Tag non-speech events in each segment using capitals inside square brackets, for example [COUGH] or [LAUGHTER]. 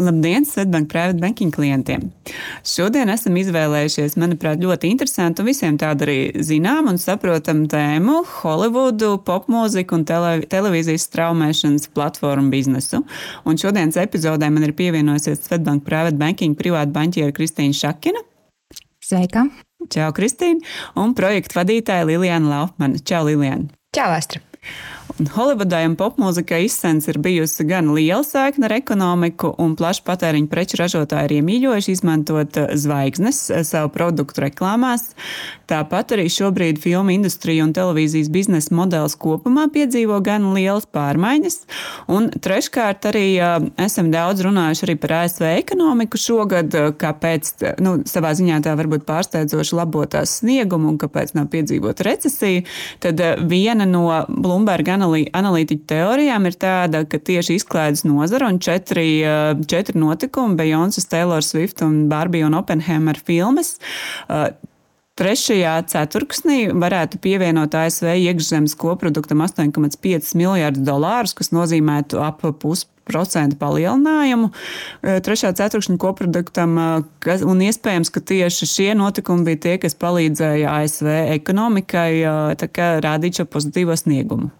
Labdien, Svetbank Private Banking klientiem! Šodien esam izvēlējušies, manuprāt, ļoti interesantu un visiem tādu arī zinām un saprotamu tēmu - Holivudu, popmūziku un tele, televīzijas straumēšanas platformu biznesu. Un šodienas epizodē man ir pievienojusies Svetbank Private Banking privāta banķiera Kristīna Šakina. Sveika! Čau, Kristīna! Un projektu vadītāja Lilijana Laufmana. Čau, Lilijana! Čau, Astra! Holivudai un popmūzikai izsens ir bijusi gan liela saikne ar ekonomiku, un plaši patēriņu preču ražotāji ir iemīļojuši izmantot eh, zvaigznes eh, savu produktu reklāmās. Tāpat arī šobrīd filmu industrija un televīzijas biznesa modelis kopumā piedzīvo gan lielas pārmaiņas. Un treškārt arī eh, esam daudz runājuši par ASV ekonomiku šogad, kāpēc nu, savā ziņā tā varbūt pārsteidzoši labotās sniegumu un kāpēc nav piedzīvota recesija. Tad viena no Bloomberg analīzes analītiķu teorijām ir tāda, ka tieši izklaides nozara un četri, četri notikumi - Beyoncé, Taylor Swift un Barbie un Oppenheimer filmas. Trešajā ceturksnī varētu pievienot ASV iekšzemes koproduktam 8,5 miljardus dolārus, kas nozīmētu ap pusi procentu palielinājumu trešā ceturkšņa koproduktam, kas, un iespējams, ka tieši šie notikumi bija tie, kas palīdzēja ASV ekonomikai rādīt šo pozitīvo sniegumu.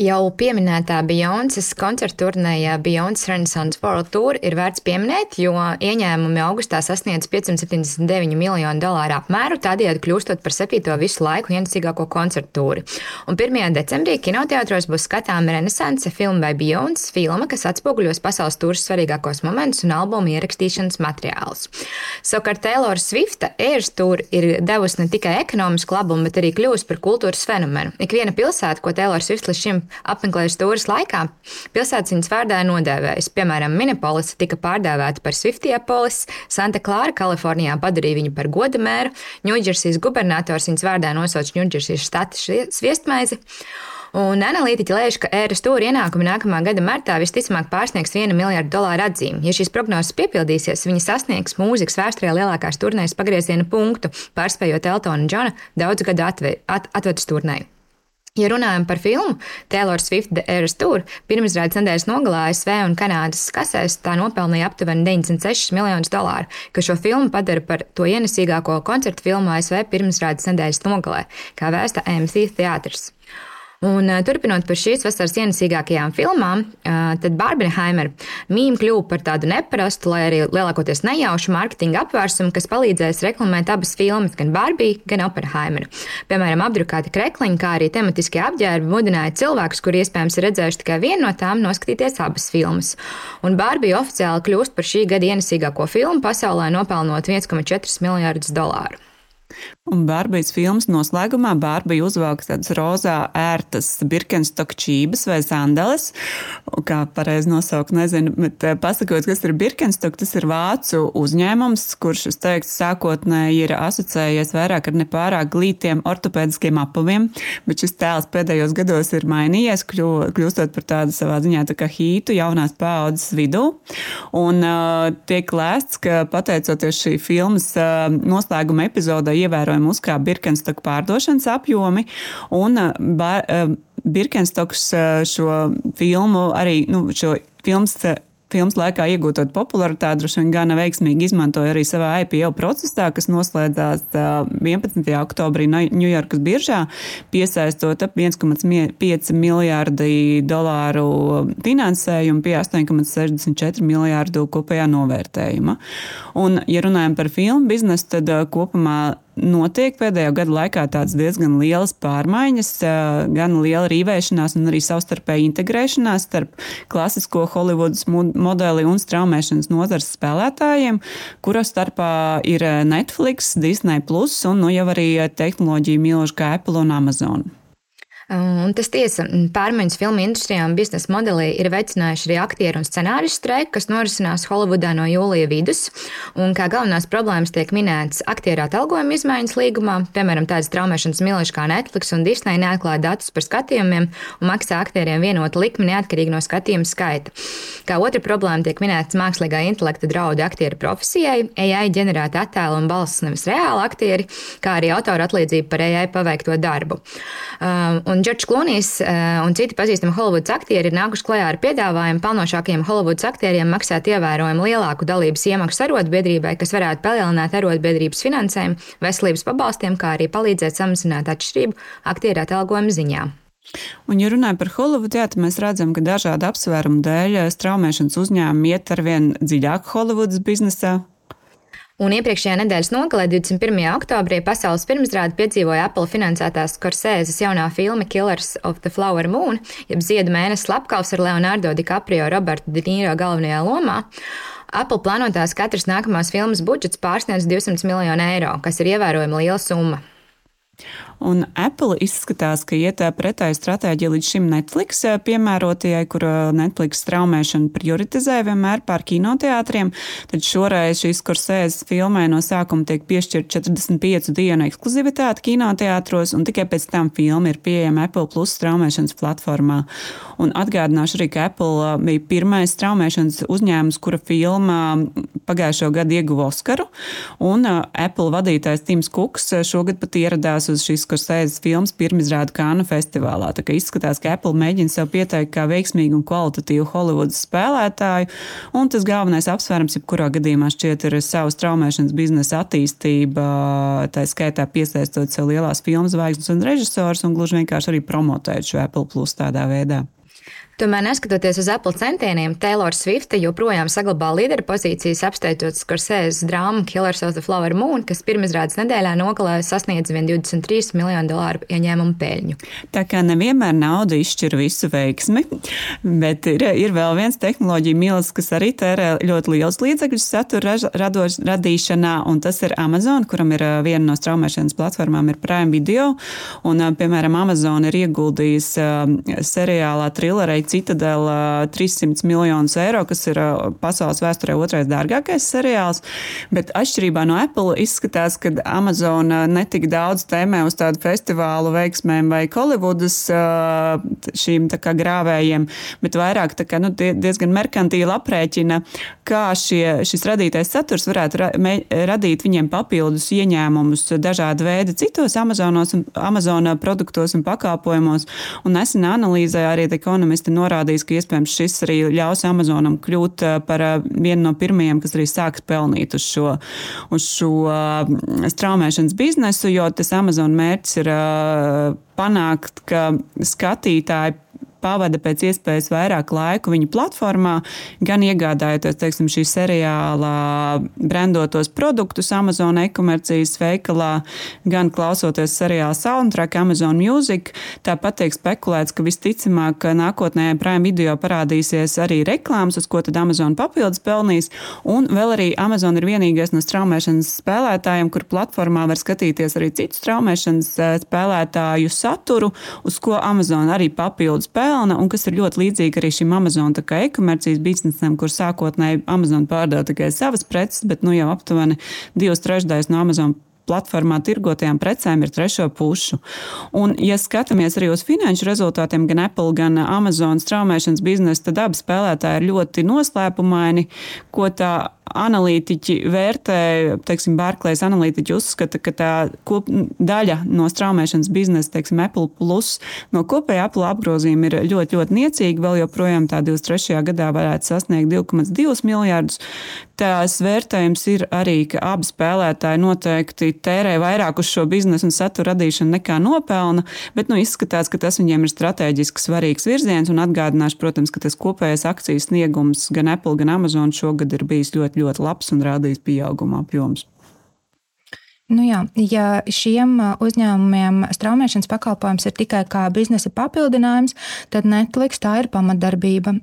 Jau pieminētā Beyoncé's koncerta turnēja Beyoncé Renaissance World Tour ir vērts pieminēt, jo ieņēmumi augustā sasniedz 579 miljonu dolāru apmēru, tādējādi kļūstot par septīto visu laiku ienesīgāko koncertu tūri. Un 1. decembrī kinoteātros būs skatāma Renaissance filma vai Beyoncé filma, kas atspoguļos pasaules tūras svarīgākos momentus un albumu ierakstīšanas materiālus. Savukārt Taylor Swifta Airs Tour ir devusi ne tikai ekonomisku labumu, bet arī kļuvusi par kultūras fenomenu. Ikviena pilsēta, ko Taylor Swift līdz šim apmeklējuši stūres laikā, pilsētas viņas vārdā ir nodēvējis. Piemēram, Minneapolis tika pārdēvēta par Swiftiepolis, Santa Clara, Kalifornijā padarīja viņu par godamēru, Ņūdžersijas gubernators viņas vārdā nosauca Ņūdžersijas štata sviestmaizi. Un analītiķi lēš, ka ēras stūra ienākumi nākamā gada martā visticamāk pārsniegs 1 miljardu dolāru atzīmi. Ja šīs prognozes piepildīsies, viņi sasniegs mūzikas vēsturē lielākās turnēs pagrieziena punktu, pārspējot Eltona Džona daudzu gadu atve, at, atvedu turnēju. Ja runājam par filmu Taylor Swift The Eras Tour, pirmizrādes nedēļas nogalā ASV un Kanādas kasēs tā nopelnīja aptuveni 96 miljonus dolāru, kas šo filmu padara par to ienesīgāko koncertu filmu ASV pirmizrādes nedēļas nogalē, kā vēsta AMC teātris. Un, turpinot par šīs vasaras ienesīgākajām filmām, tad Barbenheimer mīmīm kļuva par tādu neparastu, lai arī lielākoties nejaušu mārketinga apvērsumu, kas palīdzēs reklamēt abas filmas, gan Barbie, gan Oppenheimer. Piemēram, apdrukāti krekliņi, kā arī tematiskie apģērbi mudināja cilvēkus, kuri iespējams ir redzējuši tikai vienu no tām, noskatīties abas filmas. Un Barbie oficiāli kļūst par šī gada ienesīgāko filmu pasaulē, nopelnot 1,4 miljardus dolāru. Un Bārbijas filmas noslēgumā Bārbija uzvelk tādas rozā ērtas birkenstoku čības vai sandeles, kā pareizi nosaukt, nezinu, bet eh, pasakot, kas ir birkenstok, tas ir vācu uzņēmums, kurš, es teiktu, sākotnēji ir asociējies vairāk ar nepārāk glītiem ortopēdiskiem apaviem, bet šis tēls pēdējos gados ir mainījies, kļū, kļūstot par tādu savā ziņā tā kā hītu jaunās paaudzes vidū. Un uh, tiek lēsts, ka pateicoties šī filmas uh, noslēguma epizodē ievērojami uzkāpa Birkenstoku pārdošanas apjomi. Un, uh, Birkenstoks uh, šo filmu arī nu, šo filmas filmas laikā iegūtot popularitāti, droši vien gana veiksmīgi izmantoja arī savā IPO procesā, kas noslēdzās 11. oktobrī Ņujorkas biržā, piesaistot ap 1,5 miljārdi dolāru finansējumu pie 8,64 miljārdu kopējā novērtējuma. Un, ja runājam par filmu biznesu, tad kopumā notiek pēdējo gadu laikā diezgan lielas pārmaiņas, gan liela rīvēšanās, gan arī savstarpēja integrēšanās starp klasisko Holivudas modeli un straumēšanas nozares spēlētājiem, kura starpā ir Netflix, Disney, Plus un nu, jau arī tehnoloģiju mīloši kā Apple un Amazon. Un tas tiesa, pārmaiņas filmu industrijā un biznesa modelī ir veicinājuši arī aktieru un scenāriju streiku, kas norisinās Holivudā no jūlija vidus. Un kā galvenās problēmas tiek minētas aktieru atalgojuma izmaiņas līgumā, piemēram, tādas traumēšanas milīši kā Netflix un Disney neatklāja datus par skatījumiem un maksā aktieriem vienotu likmi neatkarīgi no skatījuma skaita. Kā otra problēma tiek minētas mākslīgā intelekta draudi aktieru profesijai, AI ģenerēta attēlu un balss nevis reāli aktieri, kā arī autora atlīdzība par AI paveikto darbu. Um, Džordžs Klunijs eh, un citi pazīstami Holivudas aktieri ir nākuši klajā ar piedāvājumu pelnošākiem Holivudas aktieriem maksāt ievērojami lielāku dalības iemaksu arotbiedrībai, kas varētu palielināt arotbiedrības finansējumu, veselības pabalstiem, kā arī palīdzēt samazināt atšķirību aktieru atalgojuma ziņā. Un, ja runājam par Holivudu, jā, tad mēs redzam, ka dažādu apsvērumu dēļ straumēšanas uzņēmumi iet ar vien dziļāk Holivudas biznesā, Un iepriekšējā nedēļas nogalē, 21. oktobrī, pasaules pirmsrāde piedzīvoja Apple finansētās Korsēzes jaunā filma Killers of the Flower Moon, jeb Ziedu mēnesis slepkavs ar Leonardo DiCaprio Robertu De Niro galvenajā lomā. Apple plānotās katras nākamās filmas budžets pārsniedz 200 miljonu eiro, kas ir ievērojami liela summa. Un Apple izskatās, ka iet pretēji stratēģija līdz šim Netflix piemērotajai, kur Netflix straumēšanu prioritizē vienmēr pār kinoteātriem. Tad šoreiz šīs kursēzes filmai no sākuma tiek piešķirta 45 dienu ekskluzivitāte kinoteātros, un tikai pēc tam filma ir pieejama Apple Plus straumēšanas platformā. Un atgādināšu arī, ka Apple bija pirmais straumēšanas uzņēmums, kura filma pagājušo gadu ieguva Oskaru, un Apple vadītājs Tims Kuks šogad pat ieradās uz šīs Skorsēzes filmas pirmizrādu Kānu festivālā. Tā kā izskatās, ka Apple mēģina sev pieteikt kā veiksmīgu un kvalitatīvu Holivudas spēlētāju, un tas galvenais apsvērums, jebkurā gadījumā šķiet, ir savas traumēšanas biznesa attīstība, tā skaitā piesaistot sev lielās filmu zvaigznes un režisors, un gluži vienkārši arī promotēt šo Apple Plus tādā veidā. Tomēr, neskatoties uz Apple centieniem, Taylor Swift joprojām saglabā līderu pozīcijas, apsteidzot Scorsese drāmu Killers of the Flower Moon, kas pirmizrādes nedēļā nogalē sasniedz 23 miljonu dolāru ieņēmumu peļņu. Tā kā nevienmēr nauda izšķir visu veiksmi, bet ir, ir vēl viens tehnoloģija mīlis, kas arī tērē ļoti liels līdzekļus satura radoš, radīšanā, un tas ir Amazon, kuram ir viena no straumēšanas platformām, ir Prime Video. Un, piemēram, Amazon ir ieguldījis seriālā trillerei Citadela 300 miljonus eiro, kas ir pasaules vēsturē otrais dārgākais seriāls. Bet atšķirībā no Apple izskatās, ka Amazon netik daudz tēmē uz tādu festivālu veiksmēm vai Holivudas šīm kā, grāvējiem, bet vairāk kā, nu, diezgan merkantīli aprēķina, kā šie, šis radītais saturs varētu ra, radīt viņiem papildus ieņēmumus dažāda veida citos Amazonos un Amazon produktos un pakalpojumos. Un nesen analīzē arī ekonomisti norādījis, ka iespējams šis arī ļaus Amazonam kļūt eh, par eh, vienu no pirmajiem, kas arī sāks pelnīt uz šo, uz šo eh, straumēšanas biznesu, jo tas Amazon mērķis ir panākt, ka skatītāji pavada pēc iespējas vairāk laiku viņa platformā, gan iegādājoties teiksim, šī seriāla brandotos produktus Amazon e-komercijas veikalā, gan klausoties seriāla soundtrack Amazon Music. Tāpat tiek spekulēts, ka visticamāk nākotnē Prime video parādīsies arī reklāmas, uz ko tad Amazon papildus pelnīs. Un vēl arī Amazon ir vienīgais no straumēšanas spēlētājiem, kur platformā var skatīties arī citu straumēšanas eh, spēlētāju saturu, uz ko Amazon arī papildus pelnīs pelna, un kas ir ļoti līdzīga arī šim Amazon e-komercijas biznesam, kur sākotnēji Amazon pārdeva tikai savas preces, bet nu jau aptuveni divas trešdaļas no Amazon platformā tirgotajām precēm ir trešo pušu. Un, ja skatāmies arī uz finanšu rezultātiem, gan Apple, gan Amazon straumēšanas biznesa, tad abi spēlētāji ir ļoti noslēpumaini, ko tā analītiķi vērtē, teiksim, Barclays analītiķi uzskata, ka tā kop, daļa no straumēšanas biznesa, teiksim, Apple Plus no kopējā Apple apgrozījuma ir ļoti, ļoti niecīga. Vēl joprojām tā 23. gadā varētu sasniegt 2,2 miljārdus. Tās vērtējums ir arī, ka abi spēlētāji noteikti tērē vairāk uz šo biznesu un satura radīšanu nekā nopelna, bet nu, izskatās, ka tas viņiem ir strateģiski svarīgs virziens. Un atgādināšu, protams, ka tas kopējais akciju sniegums gan Apple, gan Amazon šogad ir bijis ļoti, ļoti labs un rādījis pieauguma apjoms. Nu jā, ja šiem uzņēmumiem straumēšanas pakalpojums ir tikai kā biznesa papildinājums, tad Netflix tā ir pamatdarbība.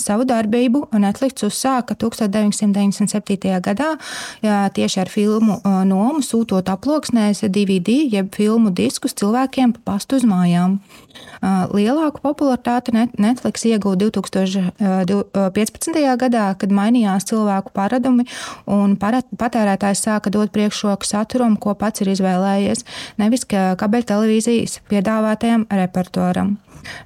Savu darbību Netflix uzsāka 1997. gadā tieši ar filmu nomu, sūtot aploksnēs DVD jeb filmu diskus cilvēkiem pa pastu uz mājām. Lielāku popularitāti Netflix ieguva 2015. gadā, kad mainījās cilvēku paradumi un patērētājs sāka dot priekšroku saturam, ko pats ir izvēlējies, nevis kabeļtelevīzijas piedāvātajam repertuāram.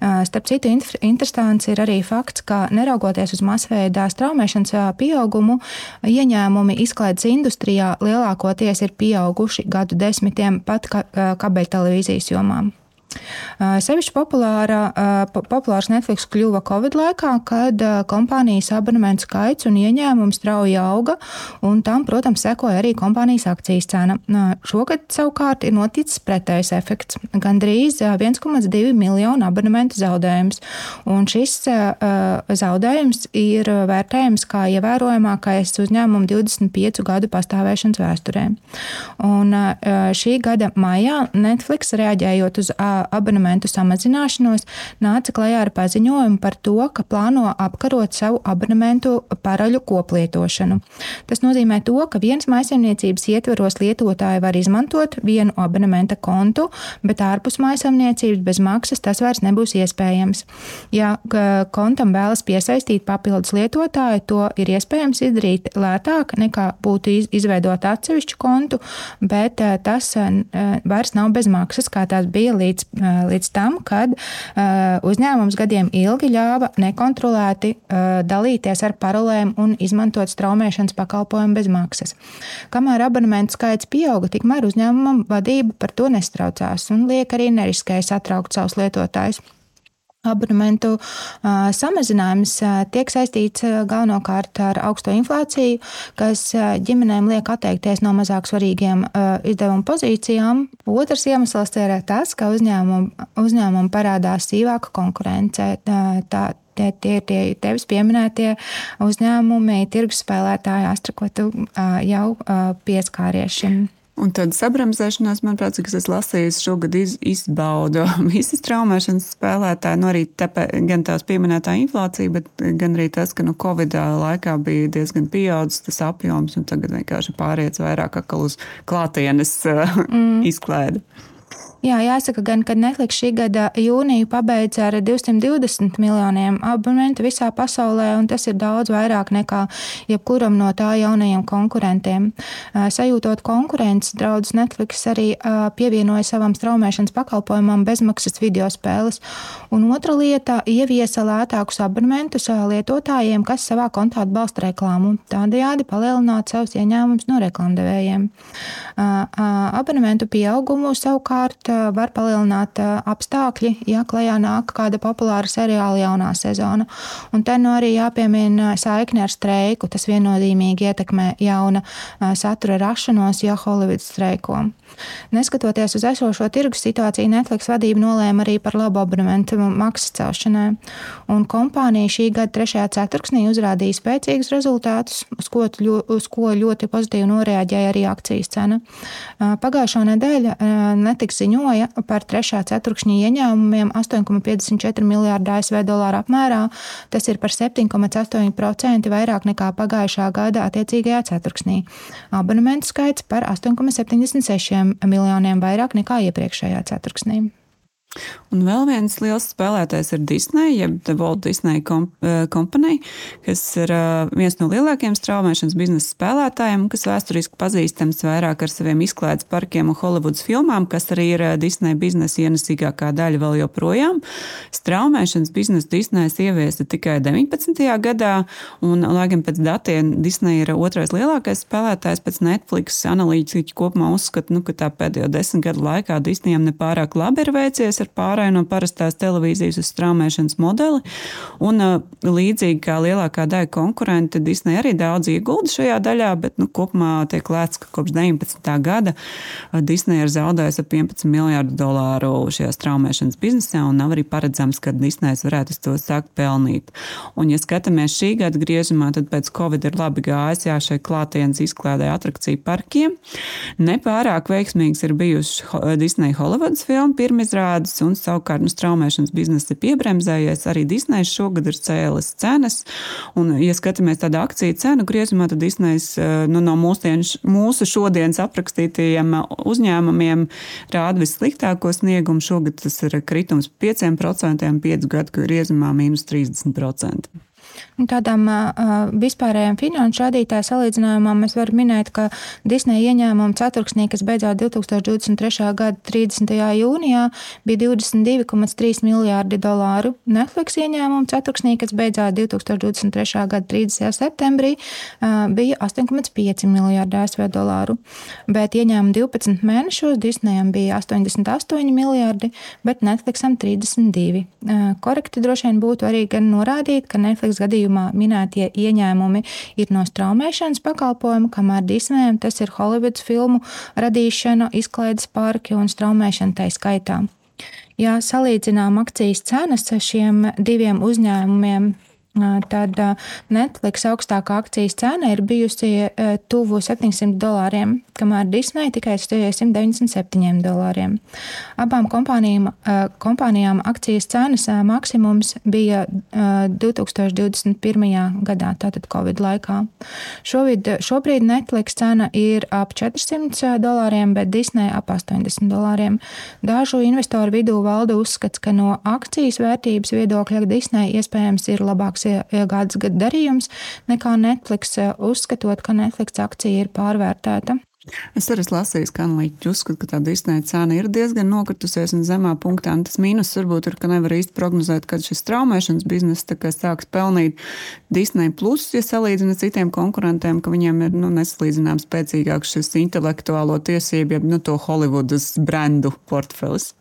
Starp citu, interesants ir arī fakts, ka neraugoties uz masveidā straumēšanas pieaugumu, ieņēmumi izklaides industrijā lielākoties ir pieauguši gadu desmitiem pat kabeļtelevīzijas jomām. Sevišķi populāra, populārs Netflix kļuva Covid laikā, kad kompānijas abonementu skaits un ieņēmumi strauji auga, un tam, protams, sekoja arī kompānijas akcijas cena. Šogad savukārt ir noticis pretējs efekts - gandrīz 1,2 miljonu abonementu zaudējums, un šis zaudējums ir vērtējams kā ievērojamākais uzņēmuma 25 gadu pastāvēšanas vēsturē. Un šī gada maijā Netflix reaģējot uz abonementu samazināšanos, nāca klajā ar paziņojumu par to, ka plāno apkarot savu abonementu paraļu koplietošanu. Tas nozīmē to, ka viens maisaimniecības ietveros lietotāji var izmantot vienu abonementa kontu, bet ārpus maisaimniecības bez maksas tas vairs nebūs iespējams. Ja kontam vēlas piesaistīt papildus lietotāju, to ir iespējams izdarīt lētāk nekā būtu izveidot atsevišķu kontu, bet tas vairs nav bez maksas, kā tās bija līdz līdz tam, kad uzņēmums gadiem ilgi ļāva nekontrolēti dalīties ar parolēm un izmantot straumēšanas pakalpojumu bez maksas. Kamēr abonementu skaits pieauga, tikmēr uzņēmumam vadība par to nestraucās un liek arī neriskēja satraukt savus lietotājus. Abonementu samazinājums tiek saistīts galvenokārt ar augsto inflāciju, kas ģimenēm liek atteikties no mazāk svarīgiem izdevumu pozīcijām. Otrs iemesls ir tas, ka uzņēmumam, uzņēmumam parādās sīvāka konkurence. Tā, Tie, tie ir tie tevis pieminētie uzņēmumi, tirgus spēlētāji, Astra, ko tu jau pieskāries šim. Un tad sabremzēšanās, manuprāt, cik es lasīju, šogad iz, izbauda [LAUGHS] visas traumēšanas spēlētāji. Nu, arī tepe, gan tās pieminētā inflācija, bet gan arī tas, ka nu, Covid laikā bija diezgan pieaudzis tas apjoms, un tagad vienkārši pāriet vairāk uz klātienes mm. [LAUGHS] izklaidi. Jā, jāsaka, gan, ka Netflix šī gada jūniju pabeidza ar 220 miljoniem abonementu visā pasaulē, un tas ir daudz vairāk nekā jebkuram no tā jaunajiem konkurentiem. Sajūtot konkurences draudus, Netflix arī pievienoja savam straumēšanas pakalpojumam bezmaksas video spēles. Un otra lieta - ieviesa lētākus abonementus lietotājiem, kas savā kontā atbalsta reklāmu, tādējādi palielināt savus ieņēmumus no reklāmdevējiem. Abonementu pieaugumu savukārt var palielināt apstākļi, ja klajā nāk kāda populāra seriāla jaunā sezona. Un te nu arī jāpiemina saikne ar streiku. Tas viennozīmīgi ietekmē jauna satura rašanos, ja Holivuds streiko. Neskatoties uz esošo tirgus situāciju, Netflix vadība nolēma arī par labu abonementu maksas celšanai. Un kompānija šī gada 3. ceturksnī uzrādīja spēcīgus rezultātus, uz ko, uz ko ļoti pozitīvi noreaģēja arī akcijas cena. Pagājušo nedēļu netiks ziņoja par 3. ceturkšņa ieņēmumiem 8,54 miljārdu ASV dolāru apmērā. Tas ir par 7,8% vairāk nekā pagājušā gada attiecīgajā ceturksnī. Abonementu skaits par 8,76 miljoniem vairāk nekā iepriekšējā ceturksnī. Un vēl viens liels spēlētājs ir Disney, jeb The Walt Disney eh, Company, kas ir eh, viens no lielākajiem straumēšanas biznesa spēlētājiem, kas vēsturiski pazīstams vairāk ar saviem izklaides parkiem un Hollywoods filmām, kas arī ir eh, Disney biznesa ienesīgākā daļa vēl joprojām. Straumēšanas biznesu Disney ieviesa tikai 19. gadā, un, lai gan pēc datiem Disney ir otrais lielākais spēlētājs pēc Netflix, analītiķi kopumā uzskata, nu, ka tā pēdējo desmit gadu laikā Disneyam nepārāk labi ir veicies ar pārēju no parastās televīzijas uz straumēšanas modeli. Un, līdzīgi kā lielākā daļa konkurenti, Disney arī daudz iegulda šajā daļā, bet nu, kopumā tiek lēts, ka kopš 19. gada Disney ir zaudējis ap 11 miljardu dolāru šajā straumēšanas biznesā, un nav arī paredzams, ka Disney varētu to sākt pelnīt. Un, ja skatāmies šī gada griezumā, tad pēc Covid ir labi gājis jā, šai klātienes izklādē atrakciju parkiem. Nepārāk veiksmīgs ir bijuši Disney Hollywoods filmu pirmizrādes, un savukārt nu, straumēšanas biznesa ir piebremzējies. Arī Disney šogad ir cēlis cenas, un, ja skatāmies tādu akciju cenu griezumā, tad Disney nu, no mūsdienas, mūsu šodienas aprakstītajiem uzņēmumiem rāda vissliktāko sniegumu. Šogad tas ir kritums 5%, 5 gadu griezumā mīnus 30%. Tādām vispārējām finanšu rādītāju salīdzinājumam mēs varam minēt, ka Disneja ieņēmuma ceturksnī, kas beidzās 2023. gada 30. jūnijā, bija 22,3 miljārdi dolāru. Netflix ieņēmuma ceturksnī, kas beidzās 2023. gada 30. septembrī, bija 8,5 miljārdi ASV dolāru. Bet ieņēmuma 12 mēnešos Disneyam bija 88 miljārdi, bet Netflixam 32. Korekti droši vien būtu arī gan norādīt, ka Netflix gadījumā minētie ieņēmumi ir no straumēšanas pakalpojumu, kamēr Disneyam tas ir Hollywoods filmu radīšana, izklaides parki un straumēšana tai skaitā. Ja salīdzinām akcijas cenas šiem diviem uzņēmumiem, tad Netflix augstākā akcijas cena ir bijusi tuvu 700 dolāriem, kamēr Disney tikai 197 dolāriem. Abām kompānijām, kompānijām akcijas cenas maksimums bija 2021. gadā, tātad Covid laikā. Šovid, šobrīd Netflix cena ir ap 400 dolāriem, bet Disney ap 80 dolāriem. Dažu investoru vidū valda uzskats, ka no akcijas vērtības viedokļa Disney iespējams ir labāks labāks iegādes gada darījums nekā Netflix, uzskatot, ka Netflix akcija ir pārvērtēta. Es arī lasīju, ka analītiķi uzskata, ka tā Disneja cena ir diezgan nokritusies un zemā punktā. Un tas mīnus varbūt ir, ka nevar īsti prognozēt, kad šis traumēšanas bizness sāks pelnīt Disneja plus, ja salīdzina citiem konkurentiem, ka viņiem ir nu, nesalīdzināms spēcīgāks šis intelektuālo tiesību, jeb nu, to Hollywoodas brendu portfelis.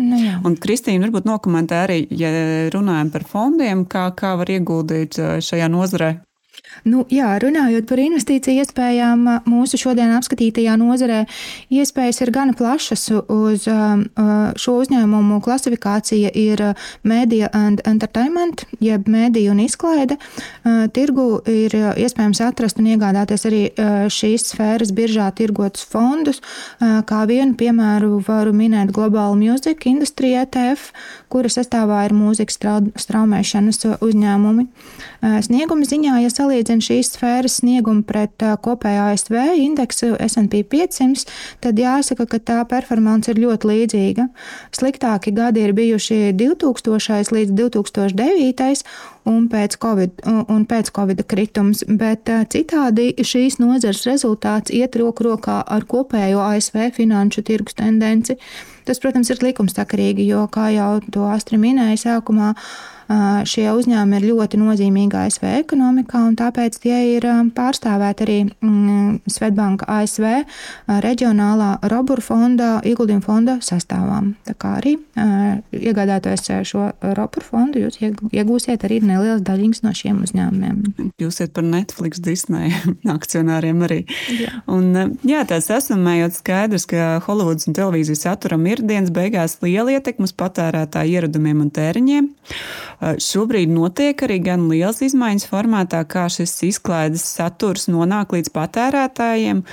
Nu, jā. un Kristīna varbūt nokomentē arī, ja runājam par fondiem, kā, kā var ieguldīt šajā nozarē. Nu, jā, runājot par investīciju iespējām, mūsu šodien apskatītajā nozarē iespējas ir gana plašas. Uz šo uzņēmumu klasifikācija ir media and entertainment, jeb mēdīja un izklaide. Tirgu ir iespējams atrast un iegādāties arī šīs sfēras biržā tirgotus fondus. Kā vienu piemēru varu minēt Global Music Industry ETF, kura sastāvā ir mūzikas straumēšanas uzņēmumi. Snieguma ziņā, ja salīdzina šīs sfēras sniegumu pret kopējo ASV indeksu SP 500, tad jāsaka, ka tā performance ir ļoti līdzīga. Sliktāki gadi ir bijuši 2000 līdz 2009 un pēc Covid, un pēc COVID kritums, bet citādi šīs nozares rezultāts iet roku rokā ar kopējo ASV finanšu tirgus tendenci. Tas, protams, ir likumsakarīgi, jo, kā jau to Astri minēja sākumā, šie uzņēmumi ir ļoti nozīmīgi ASV ekonomikā, un tāpēc tie ir pārstāvēti arī mm, Svetbanka ASV reģionālā Robur fonda, ieguldījuma fonda sastāvā. Tā kā arī iegādāties šo Robur fondu, jūs iegūsiet arī nelielas daļiņas no šiem uzņēmumiem. Jūs esat par Netflix, Disney [LAUGHS] akcionāriem arī. Jā, un, jā tāds esmējot skaidrs, ka Hollywoods un televīzijas saturam ir dienas beigās liela ietekme uz patērētāju ieradumiem un tēriņiem. Šobrīd notiek arī gan liels izmaiņas formātā, kā šis izklaides saturs nonāk līdz patērētājiem.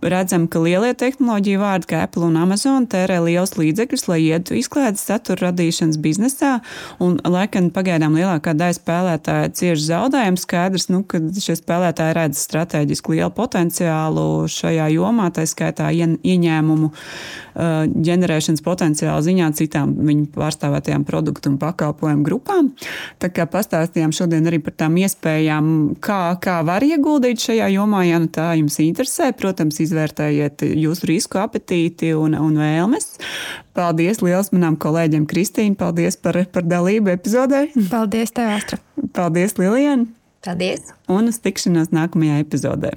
Redzam, ka lielie tehnoloģiju vārdi kā Apple un Amazon tērē liels līdzekļus, lai ietu izklaides satura radīšanas biznesā, un laikam pagaidām lielākā daļa spēlētāja cieši zaudējums. Skaidrs, nu, ka šie spēlētāji redz strateģiski lielu potenciālu šajā jomā, tā skaitā ieņēmumu ģenerēšanas potenciāla ziņā citām viņu pārstāvētajām produktu un pakalpojumu grupām. Tā kā pastāstījām šodien arī par tām iespējām, kā, kā var ieguldīt šajā jomā, ja nu tā jums interesē. Protams, izvērtējiet jūsu risku apetīti un, un vēlmes. Paldies liels manām kolēģiem Kristīne, paldies par, par dalību epizodē. Paldies, tev, Astra. Paldies, Lilian. Paldies. Un uz tikšanos nākamajā epizodē.